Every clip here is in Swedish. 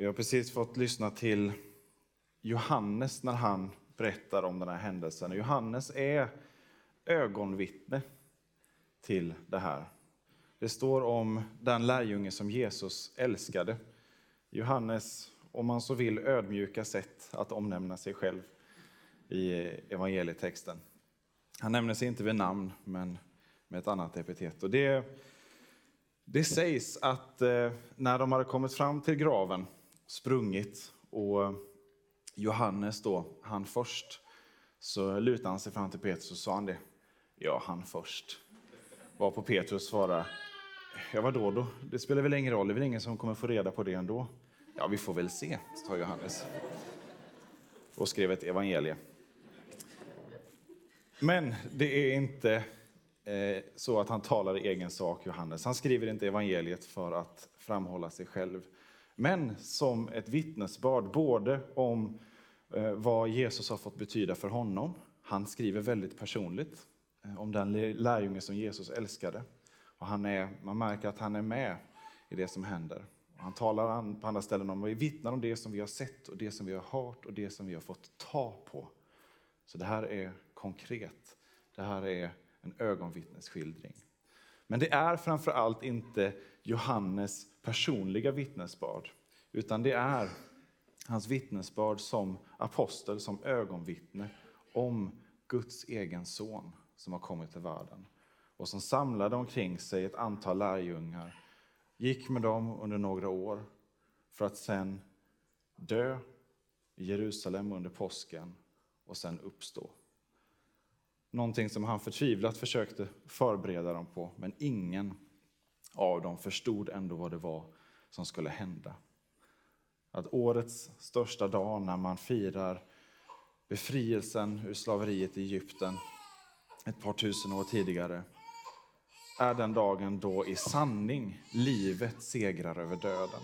Vi har precis fått lyssna till Johannes när han berättar om den här händelsen. Johannes är ögonvittne till det här. Det står om den lärjunge som Jesus älskade. Johannes, om man så vill, ödmjuka sätt att omnämna sig själv i evangelietexten. Han nämner sig inte vid namn, men med ett annat epitet. Och det, det sägs att eh, när de hade kommit fram till graven, sprungit, och Johannes då, han först, så lutade han sig fram till Petrus och sa han det. Ja, han först. Var på Petrus svarade, ja vadå då? Det spelar väl ingen roll, det är väl ingen som kommer få reda på det ändå? Ja, vi får väl se, sa Johannes. Och skrev ett evangelie. Men det är inte eh, så att han talar i egen sak, Johannes. Han skriver inte evangeliet för att framhålla sig själv. Men som ett vittnesbörd, både om eh, vad Jesus har fått betyda för honom. Han skriver väldigt personligt eh, om den lärjunge som Jesus älskade. Och han är, man märker att han är med i det som händer. Han talar på andra ställen om, vi vittnar om det som vi har sett och det som vi har hört och det som vi har fått ta på. Så det här är konkret. Det här är en ögonvittnesskildring. Men det är framför allt inte Johannes personliga vittnesbörd, utan det är hans vittnesbörd som apostel, som ögonvittne om Guds egen son som har kommit till världen och som samlade omkring sig ett antal lärjungar, gick med dem under några år för att sen dö i Jerusalem under påsken och sen uppstå. Någonting som han förtvivlat försökte förbereda dem på, men ingen av dem förstod ändå vad det var som skulle hända. Att årets största dag när man firar befrielsen ur slaveriet i Egypten ett par tusen år tidigare är den dagen då i sanning livet segrar över döden.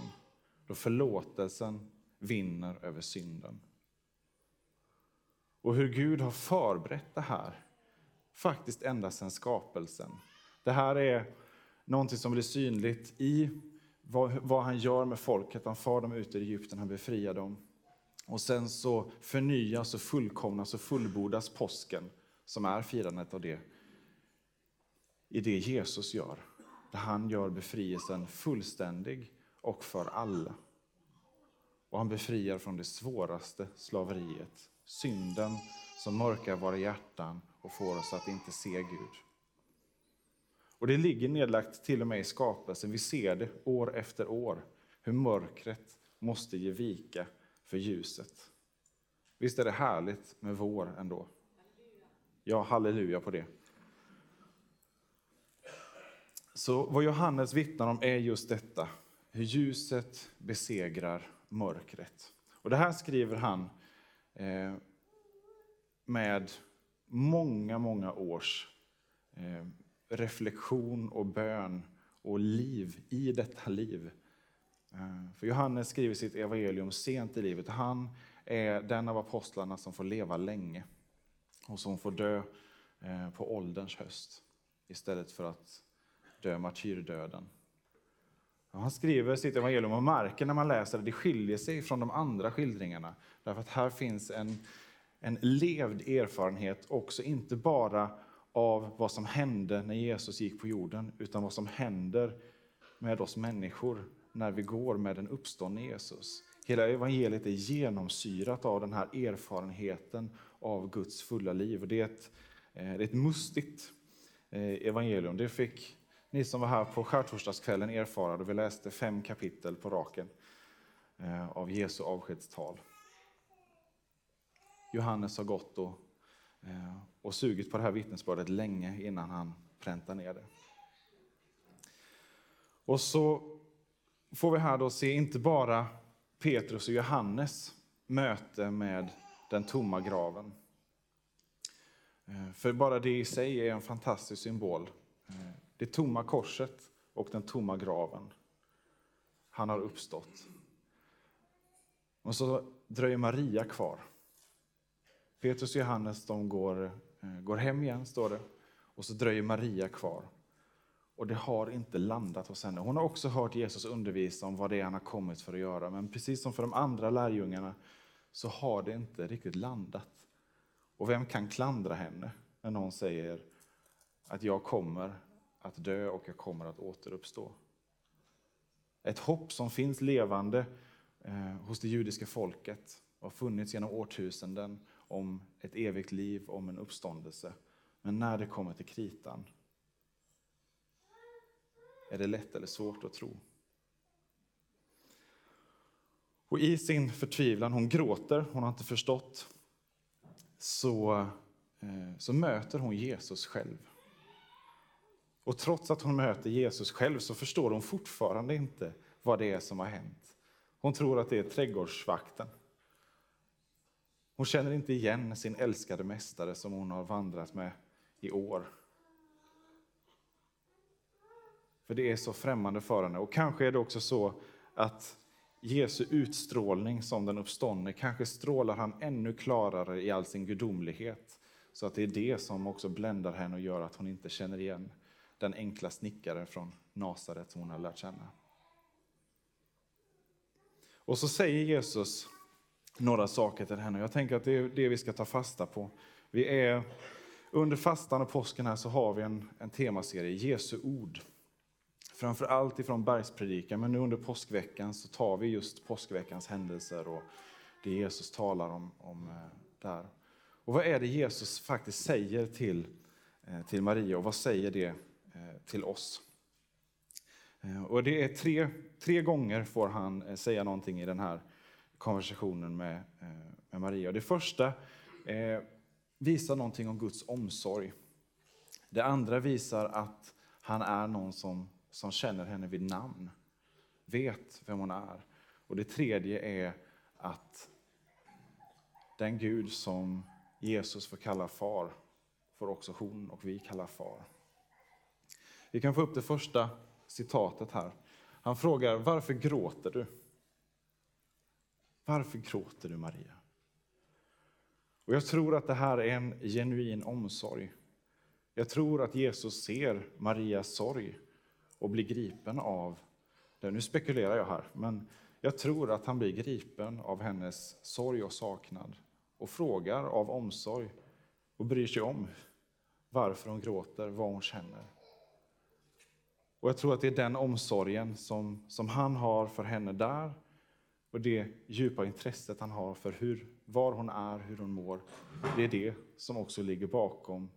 Då förlåtelsen vinner över synden. Och hur Gud har förberett det här, faktiskt ända sedan skapelsen. Det här är någonting som blir synligt i vad, vad han gör med folket. Han för dem ut ur Egypten, han befriar dem. Och sen så förnyas och fullkomnas och fullbordas påsken, som är firandet av det, i det Jesus gör. Där han gör befrielsen fullständig och för alla. Och han befriar från det svåraste slaveriet, synden som mörkar våra hjärtan och får oss att inte se Gud. Och det ligger nedlagt till och med i skapelsen. Vi ser det år efter år, hur mörkret måste ge vika för ljuset. Visst är det härligt med vår ändå? Ja, halleluja på det. Så vad Johannes vittnar om är just detta, hur ljuset besegrar mörkret. Och det här skriver han eh, med många, många års eh, reflektion och bön och liv i detta liv. Eh, för Johannes skriver sitt evangelium sent i livet. Han är den av apostlarna som får leva länge och som får dö eh, på ålderns höst istället för att dö martyrdöden. Han skriver sitt evangelium och märker när man läser det, det skiljer sig från de andra skildringarna. Därför att här finns en, en levd erfarenhet också, inte bara av vad som hände när Jesus gick på jorden, utan vad som händer med oss människor när vi går med den uppståndne Jesus. Hela evangeliet är genomsyrat av den här erfarenheten av Guds fulla liv. Och det, är ett, eh, det är ett mustigt eh, evangelium. Det fick ni som var här på skärtorsdagskvällen erfara då vi läste fem kapitel på raken eh, av Jesu avskedstal. Johannes har gått och eh, och sugit på det här vittnesbördet länge innan han präntar ner det. Och så får vi här då se inte bara Petrus och Johannes möte med den tomma graven. Eh, för bara det i sig är en fantastisk symbol. Eh, det tomma korset och den tomma graven. Han har uppstått. Och så dröjer Maria kvar. Petrus och Johannes de går, eh, går hem igen, står det. Och så dröjer Maria kvar. och det har inte landat hos henne. Hon har också hört Jesus undervisa om vad det är han har kommit för att göra. Men precis som för de andra lärjungarna så har det inte riktigt landat. Och vem kan klandra henne när någon säger att jag kommer att dö och jag kommer att återuppstå? Ett hopp som finns levande eh, hos det judiska folket och har funnits genom årtusenden om ett evigt liv, om en uppståndelse. Men när det kommer till kritan är det lätt eller svårt att tro. Och i sin förtvivlan, hon gråter, hon har inte förstått, så, eh, så möter hon Jesus själv. Och trots att hon möter Jesus själv så förstår hon fortfarande inte vad det är som har hänt. Hon tror att det är trädgårdsvakten. Hon känner inte igen sin älskade mästare som hon har vandrat med i år. För det är så främmande för henne. Och kanske är det också så att Jesu utstrålning som den uppståndne, kanske strålar han ännu klarare i all sin gudomlighet. Så att det är det som också bländar henne och gör att hon inte känner igen den enkla snickaren från Nasaret som hon har lärt känna. Och så säger Jesus några saker till henne. Jag tänker att det är det vi ska ta fasta på. Vi är, under fastan och påsken här så har vi en, en temaserie, Jesu ord. Framför allt ifrån bergspredikan, men nu under påskveckan så tar vi just påskveckans händelser och det Jesus talar om, om eh, där. Och vad är det Jesus faktiskt säger till, eh, till Maria och vad säger det eh, till oss? Och det är tre, tre gånger får han säga någonting i den här konversationen med, eh, med Maria. det första eh, visar någonting om Guds omsorg. Det andra visar att han är någon som som känner henne vid namn, vet vem hon är. Och det tredje är att den Gud som Jesus får kalla far, får också hon och vi kalla far. Vi kan få upp det första citatet här. Han frågar, varför gråter du? Varför gråter du Maria? Och jag tror att det här är en genuin omsorg. Jag tror att Jesus ser Marias sorg och blir gripen av det. Nu spekulerar jag här, men jag tror att han blir gripen av hennes sorg och saknad och frågar av omsorg och bryr sig om varför hon gråter, vad hon känner. Och Jag tror att det är den omsorgen som, som han har för henne där och det djupa intresset han har för hur, var hon är, hur hon mår. Det är det som också ligger bakom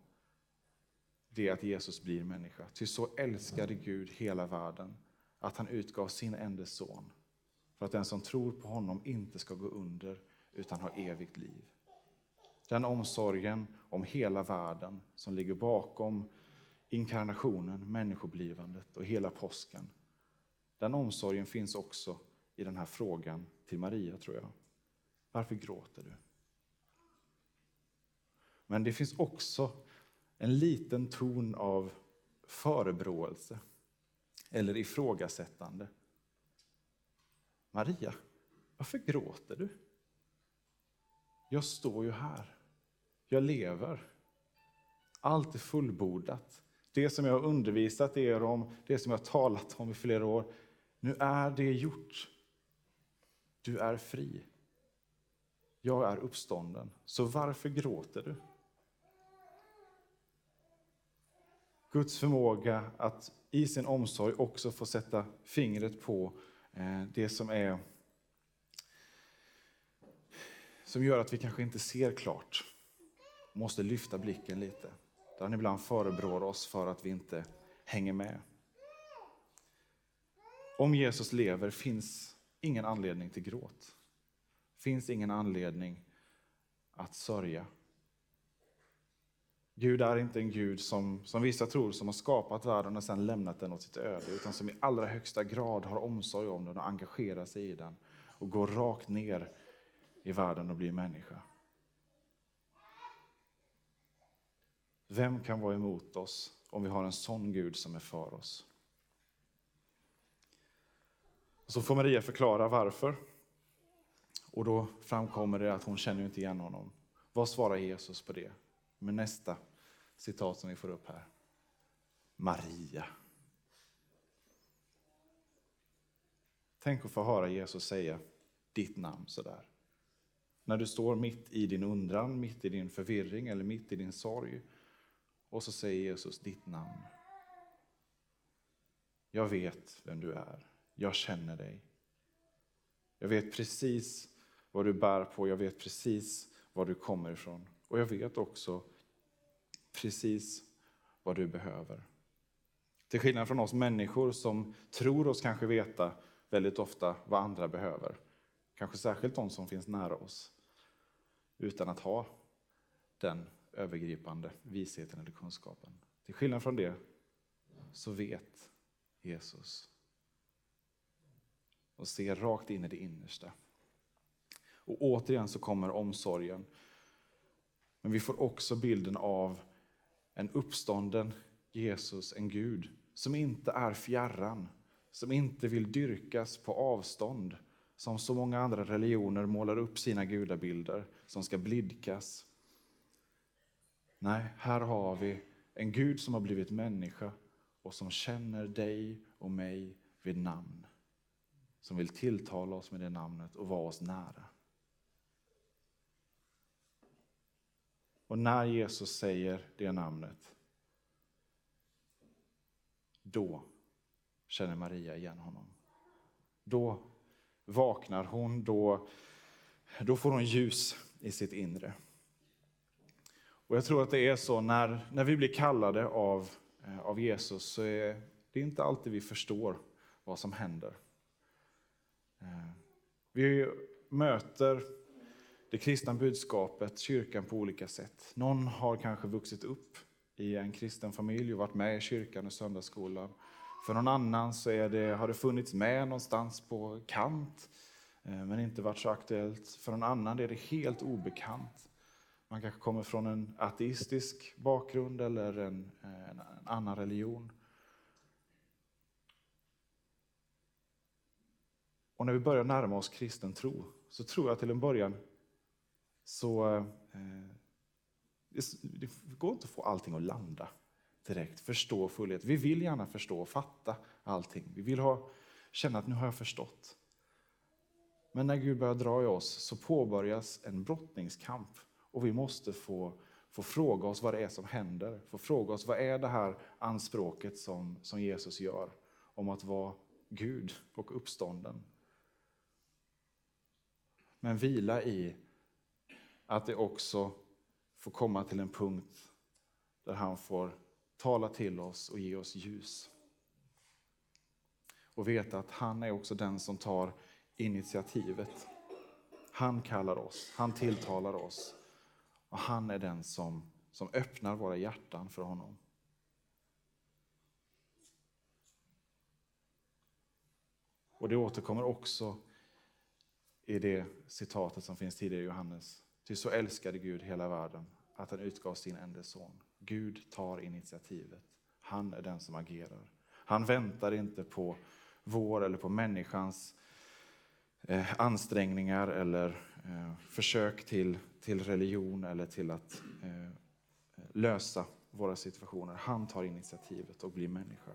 det att Jesus blir människa. Ty så älskade Gud hela världen att han utgav sin enda son för att den som tror på honom inte ska gå under utan ha evigt liv. Den omsorgen om hela världen som ligger bakom inkarnationen, människoblivandet och hela påsken. Den omsorgen finns också i den här frågan till Maria, tror jag. Varför gråter du? Men det finns också en liten ton av förebråelse eller ifrågasättande. Maria, varför gråter du? Jag står ju här. Jag lever. Allt är fullbordat. Det som jag har undervisat er om, det som jag har talat om i flera år, nu är det gjort. Du är fri. Jag är uppstånden. Så varför gråter du? Guds förmåga att i sin omsorg också få sätta fingret på eh, det som är som gör att vi kanske inte ser klart. Måste lyfta blicken lite. Där han ibland förebrår oss för att vi inte hänger med. Om Jesus lever finns ingen anledning till gråt. Finns ingen anledning att sörja. Gud är inte en Gud som, som vissa tror som har skapat världen och sedan lämnat den åt sitt öde, utan som i allra högsta grad har omsorg om den och engagerar sig i den och går rakt ner i världen och blir människa. Vem kan vara emot oss om vi har en sån Gud som är för oss? Så får Maria förklara varför. Och då framkommer det att hon känner inte igen honom. Vad svarar Jesus på det? Med nästa citat som vi får upp här. Maria. Tänk att få höra Jesus säga ditt namn sådär. När du står mitt i din undran, mitt i din förvirring eller mitt i din sorg. Och så säger Jesus ditt namn. Jag vet vem du är. Jag känner dig. Jag vet precis vad du bär på. Jag vet precis var du kommer ifrån. Och jag vet också precis vad du behöver. Till skillnad från oss människor som tror oss kanske veta väldigt ofta vad andra behöver. Kanske särskilt de som finns nära oss. Utan att ha den övergripande visheten eller kunskapen. Till skillnad från det så vet Jesus. Och ser rakt in i det innersta. Och återigen så kommer omsorgen. Men vi får också bilden av en uppstånden Jesus, en Gud, som inte är fjärran, som inte vill dyrkas på avstånd, som så många andra religioner målar upp sina gudabilder, som ska blidkas. Nej, här har vi en Gud som har blivit människa och som känner dig och mig vid namn. Som vill tilltala oss med det namnet och vara oss nära. Och när Jesus säger det namnet, då känner Maria igen honom. Då vaknar hon, då, då får hon ljus i sitt inre. Och Jag tror att det är så när, när vi blir kallade av, eh, av Jesus så är det inte alltid vi förstår vad som händer. Vi möter det kristna budskapet, kyrkan på olika sätt. Någon har kanske vuxit upp i en kristen familj och varit med i kyrkan och söndagsskolan. För någon annan så är det, har det funnits med någonstans på kant, eh, men inte varit så aktuellt. För någon annan är det helt obekant. Man kanske kommer från en ateistisk bakgrund eller en, eh, en annan religion. Och när vi börjar närma oss kristen tro så tror jag till en början så eh, det går inte att få allting att landa direkt, förstå fullhet. Vi vill gärna förstå och fatta allting. Vi vill ha, känna att nu har jag förstått. Men när Gud börjar dra i oss så påbörjas en brottningskamp och vi måste få, få fråga oss vad det är som händer. Få fråga oss vad är det här anspråket som, som Jesus gör om att vara Gud och uppstånden. Men vila i att det också får komma till en punkt där han får tala till oss och ge oss ljus. Och veta att han är också den som tar initiativet. Han kallar oss, han tilltalar oss och han är den som, som öppnar våra hjärtan för honom. Och det återkommer också i det citatet som finns tidigare i Johannes Ty så älskade Gud hela världen att han utgav sin enda son. Gud tar initiativet. Han är den som agerar. Han väntar inte på vår eller på människans eh, ansträngningar eller eh, försök till, till religion eller till att eh, lösa våra situationer. Han tar initiativet och blir människa.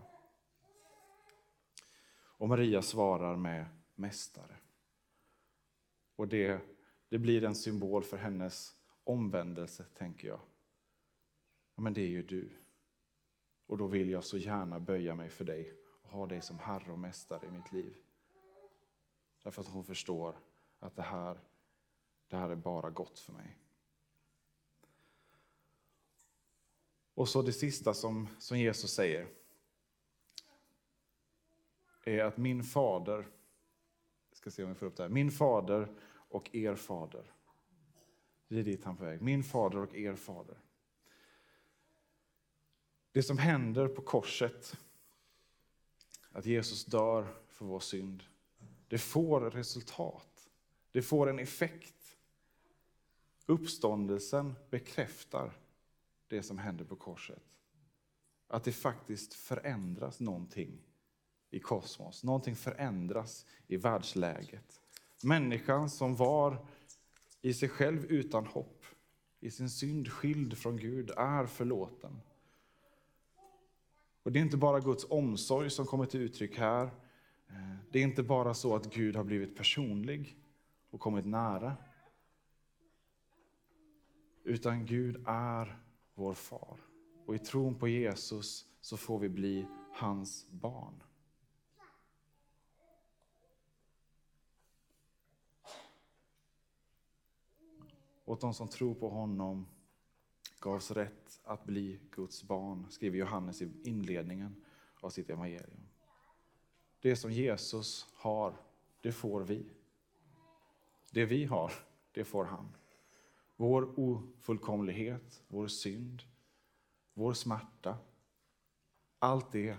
Och Maria svarar med Mästare. Och det det blir en symbol för hennes omvändelse, tänker jag. Ja, men det är ju du. Och då vill jag så gärna böja mig för dig och ha dig som Herre och Mästare i mitt liv. Därför att hon förstår att det här, det här är bara gott för mig. Och så det sista som, som Jesus säger är att min fader, ska se om vi får upp det här, min fader och er fader. Det är dit han är på väg. Min fader och er fader. Det som händer på korset, att Jesus dör för vår synd, det får resultat. Det får en effekt. Uppståndelsen bekräftar det som händer på korset. Att det faktiskt förändras någonting i kosmos. Någonting förändras i världsläget. Människan som var i sig själv utan hopp, i sin synd skild från Gud, är förlåten. Och Det är inte bara Guds omsorg som kommer till uttryck här, det är inte bara så att Gud har blivit personlig och kommit nära. Utan Gud är vår far. Och i tron på Jesus så får vi bli hans barn. Åt de som tror på honom gavs rätt att bli Guds barn, skriver Johannes i inledningen av sitt evangelium. Det som Jesus har, det får vi. Det vi har, det får han. Vår ofullkomlighet, vår synd, vår smärta, allt det,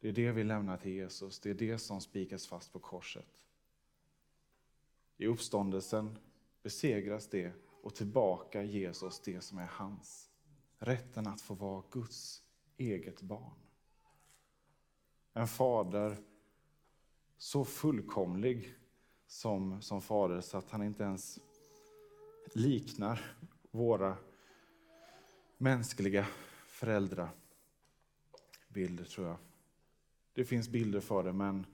det är det vi lämnar till Jesus. Det är det som spikas fast på korset. I uppståndelsen besegras det och tillbaka ges oss det som är hans. Rätten att få vara Guds eget barn. En fader så fullkomlig som, som fader så att han inte ens liknar våra mänskliga föräldrabilder, tror jag. Det finns bilder för det, men,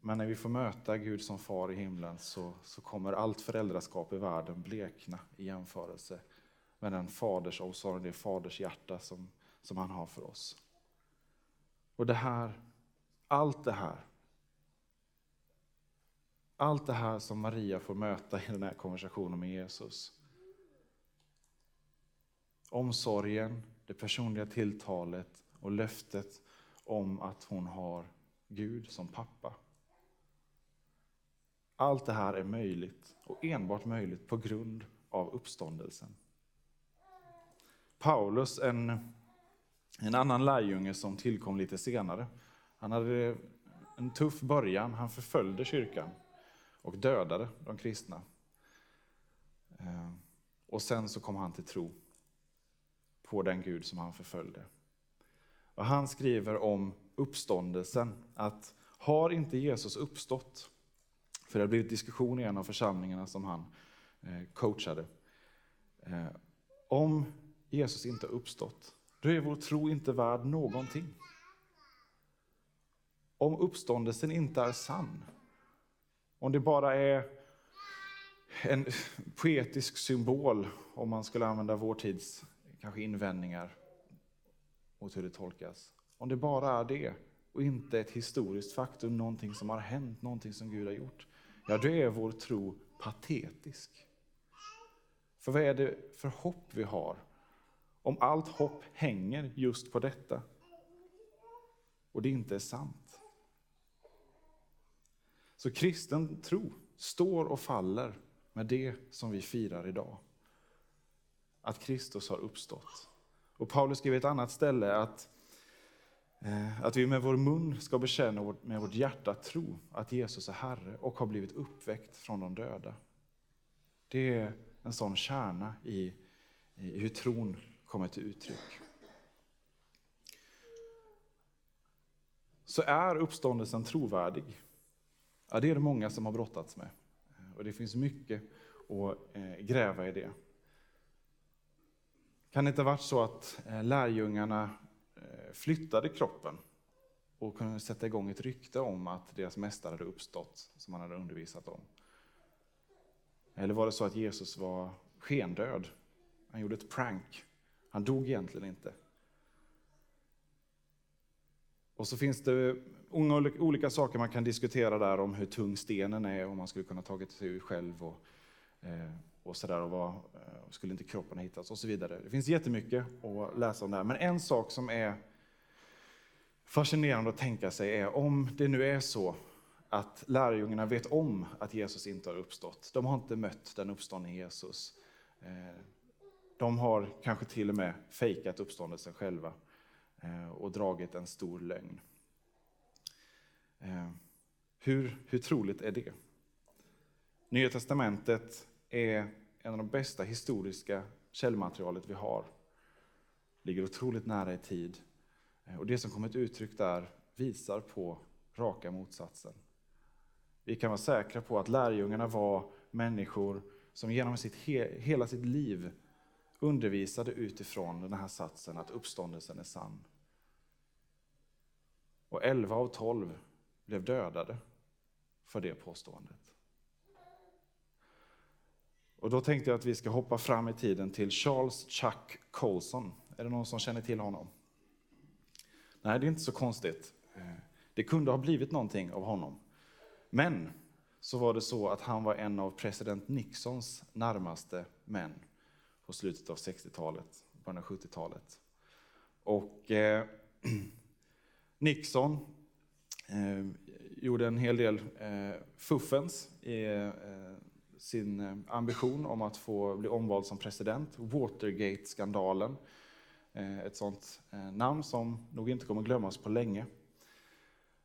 men när vi får möta Gud som far i himlen så, så kommer allt föräldraskap i världen blekna i jämförelse med den faders omsorg, det faders hjärta som, som han har för oss. Och det här, allt det här, allt det här som Maria får möta i den här konversationen med Jesus. Omsorgen, det personliga tilltalet och löftet om att hon har Gud som pappa. Allt det här är möjligt och enbart möjligt på grund av uppståndelsen. Paulus, en, en annan lärjunge som tillkom lite senare, han hade en tuff början. Han förföljde kyrkan och dödade de kristna. Eh, och sen så kom han till tro på den Gud som han förföljde. Och han skriver om uppståndelsen att har inte Jesus uppstått, för det har blivit diskussion i en av församlingarna som han eh, coachade. Eh, om Jesus inte har uppstått, då är vår tro inte värd någonting. Om uppståndelsen inte är sann, om det bara är en poetisk symbol, om man skulle använda vår tids kanske invändningar mot hur det tolkas. Om det bara är det och inte ett historiskt faktum, någonting som har hänt, någonting som Gud har gjort, ja då är vår tro patetisk. För vad är det för hopp vi har om allt hopp hänger just på detta och det inte är sant? Så kristen tro står och faller med det som vi firar idag. Att Kristus har uppstått. Och Paulus skriver ett annat ställe att, Eh, att vi med vår mun ska bekänna med vårt hjärta tro att Jesus är Herre och har blivit uppväckt från de döda. Det är en sån kärna i, i hur tron kommer till uttryck. Så är uppståndelsen trovärdig? Ja, det är det många som har brottats med. Eh, och det finns mycket att eh, gräva i det. Kan det inte ha varit så att lärjungarna flyttade kroppen och kunde sätta igång ett rykte om att deras mästare hade uppstått, som han hade undervisat om? Eller var det så att Jesus var skendöd? Han gjorde ett prank. Han dog egentligen inte. Och så finns det olika saker man kan diskutera där om hur tung stenen är, om man skulle kunna tagit sig ur själv och, eh, och sådär, och vad, eh, skulle inte kroppen ha hittats och så vidare. Det finns jättemycket att läsa om det här, men en sak som är fascinerande att tänka sig är om det nu är så att lärjungarna vet om att Jesus inte har uppstått. De har inte mött den uppståndne Jesus. Eh, de har kanske till och med fejkat uppståndelsen själva eh, och dragit en stor lögn. Eh, hur, hur troligt är det? Nya Testamentet är en av de bästa historiska källmaterialet vi har. Ligger otroligt nära i tid. Eh, och det som kommer till uttryck där visar på raka motsatsen. Vi kan vara säkra på att lärjungarna var människor som genom sitt, hela sitt liv undervisade utifrån den här satsen att uppståndelsen är sann. Och 11 av 12 blev dödade för det påståendet. Och då tänkte jag att vi ska hoppa fram i tiden till Charles Chuck Colson. Är det någon som känner till honom? Nej, det är inte så konstigt. Eh, det kunde ha blivit någonting av honom. Men så var det så att han var en av president Nixons närmaste män på slutet av 60-talet, början av 70-talet. Och eh, Nixon eh, gjorde en hel del eh, fuffens i eh, sin eh, ambition om att få bli omvald som president. Watergate-skandalen, Eh, ett sånt eh, namn som nog inte kommer glömmas på länge.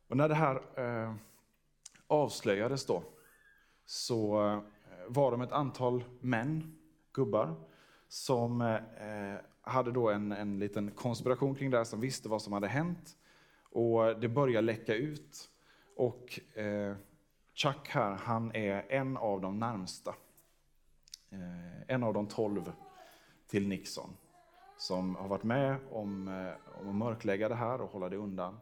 Och när det här eh, avslöjades då, så var de ett antal män, gubbar, som hade då en, en liten konspiration kring det här, som visste vad som hade hänt. Och det började läcka ut. Och Chuck här, han är en av de närmsta. En av de tolv till Nixon. Som har varit med om, eh, om att mörklägga det här och hålla det undan.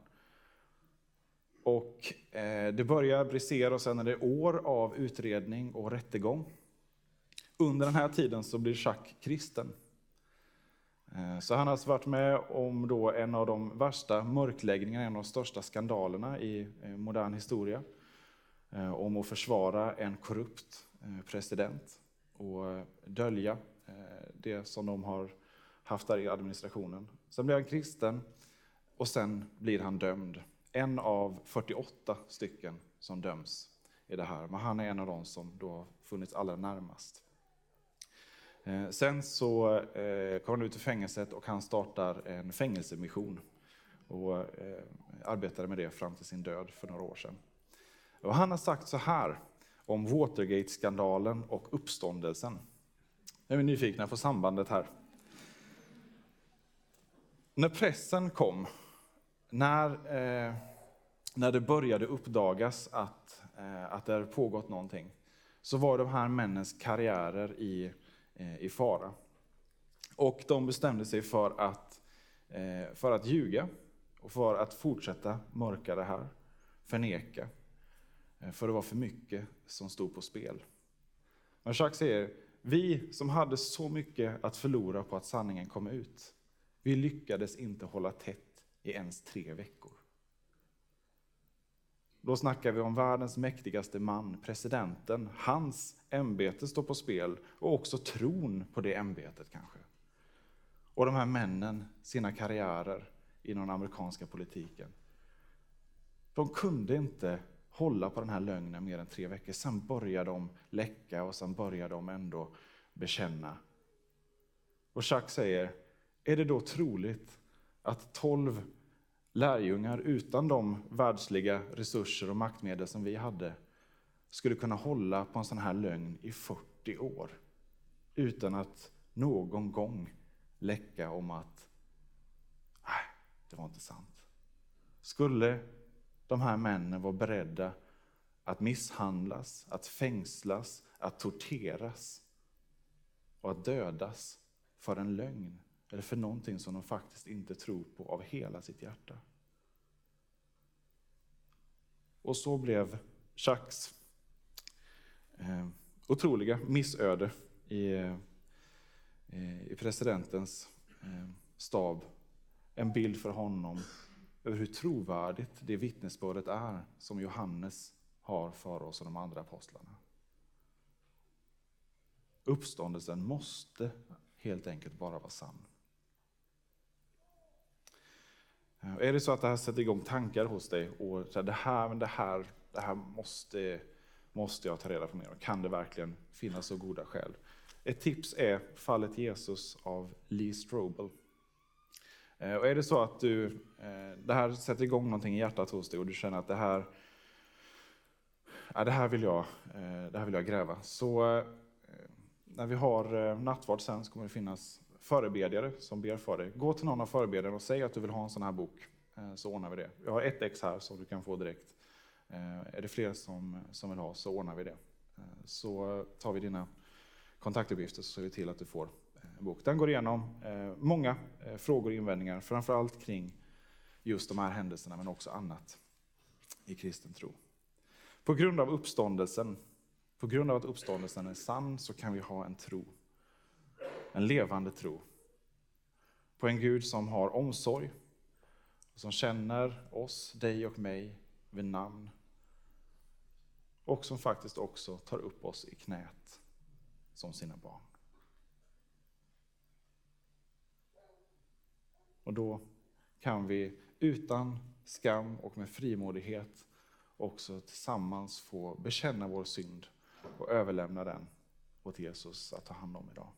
Och eh, det börjar brisera och sen är det år av utredning och rättegång. Under den här tiden så blir Jacques kristen. Eh, så han har alltså varit med om då en av de värsta mörkläggningarna, en av de största skandalerna i eh, modern historia. Eh, om att försvara en korrupt eh, president och eh, dölja det som de har haft där i administrationen. Sen blir han kristen och sen blir han dömd. En av 48 stycken som döms i det här, men han är en av de som då har funnits allra närmast. Eh, sen så eh, kommer han ut ur fängelset och han startar en fängelsemission och eh, arbetade med det fram till sin död för några år sedan. Och han har sagt så här om Watergate-skandalen och uppståndelsen. Nu är vi nyfikna på sambandet här. När pressen kom, när, eh, när det började uppdagas att, eh, att det hade pågått någonting, så var de här männens karriärer i, eh, i fara. Och de bestämde sig för att, eh, för att ljuga och för att fortsätta mörka det här, förneka. Eh, för det var för mycket som stod på spel. Men Jacques säger, vi som hade så mycket att förlora på att sanningen kom ut, vi lyckades inte hålla tätt i ens tre veckor. Då snackar vi om världens mäktigaste man, presidenten. Hans ämbete står på spel och också tron på det ämbetet kanske. Och de här männen, sina karriärer inom den amerikanska politiken. De kunde inte hålla på den här lögnen mer än tre veckor. Sen börjar de läcka och sen börjar de ändå bekänna. Och Jacques säger, är det då troligt att tolv lärjungar utan de världsliga resurser och maktmedel som vi hade skulle kunna hålla på en sån här lögn i 40 år utan att någon gång läcka om att nej, det var inte sant. Skulle de här männen vara beredda att misshandlas, att fängslas, att torteras och att dödas för en lögn eller för någonting som de faktiskt inte tror på av hela sitt hjärta. Och så blev Jacques eh, otroliga missöde i, eh, i presidentens eh, stab en bild för honom över hur trovärdigt det vittnesbördet är som Johannes har för oss och de andra apostlarna. Uppståndelsen måste helt enkelt bara vara sann. Är det så att det här sätter igång tankar hos dig och det här, men det här, det här måste, måste jag ta reda på mer om. Kan det verkligen finnas så goda skäl? Ett tips är fallet Jesus av Lee Strobel. Eh, och är det så att du, eh, det här sätter igång någonting i hjärtat hos dig och du känner att det här, ja, det här, vill, jag, eh, det här vill jag gräva. Så när vi har nattvard sen så kommer det finnas förebedjare som ber för dig. Gå till någon av förebedjarna och säg att du vill ha en sån här bok, eh, så ordnar vi det. Jag har ett ex här som du kan få direkt. Eh, är det fler som, som vill ha så ordnar vi det. Eh, så tar vi dina kontaktuppgifter så ser vi till att du får en bok. Den går igenom många frågor och invändningar, framförallt kring just de här händelserna, men också annat. i kristen tro. På grund av uppståndelsen, på grund av att uppståndelsen är sann, så kan vi ha en tro. En levande tro. På en Gud som har omsorg, som känner oss, dig och mig, vid namn. Och som faktiskt också tar upp oss i knät som sina barn. Och då kan vi utan skam och med frimodighet också tillsammans få bekänna vår synd och överlämna den åt Jesus att ta hand om idag.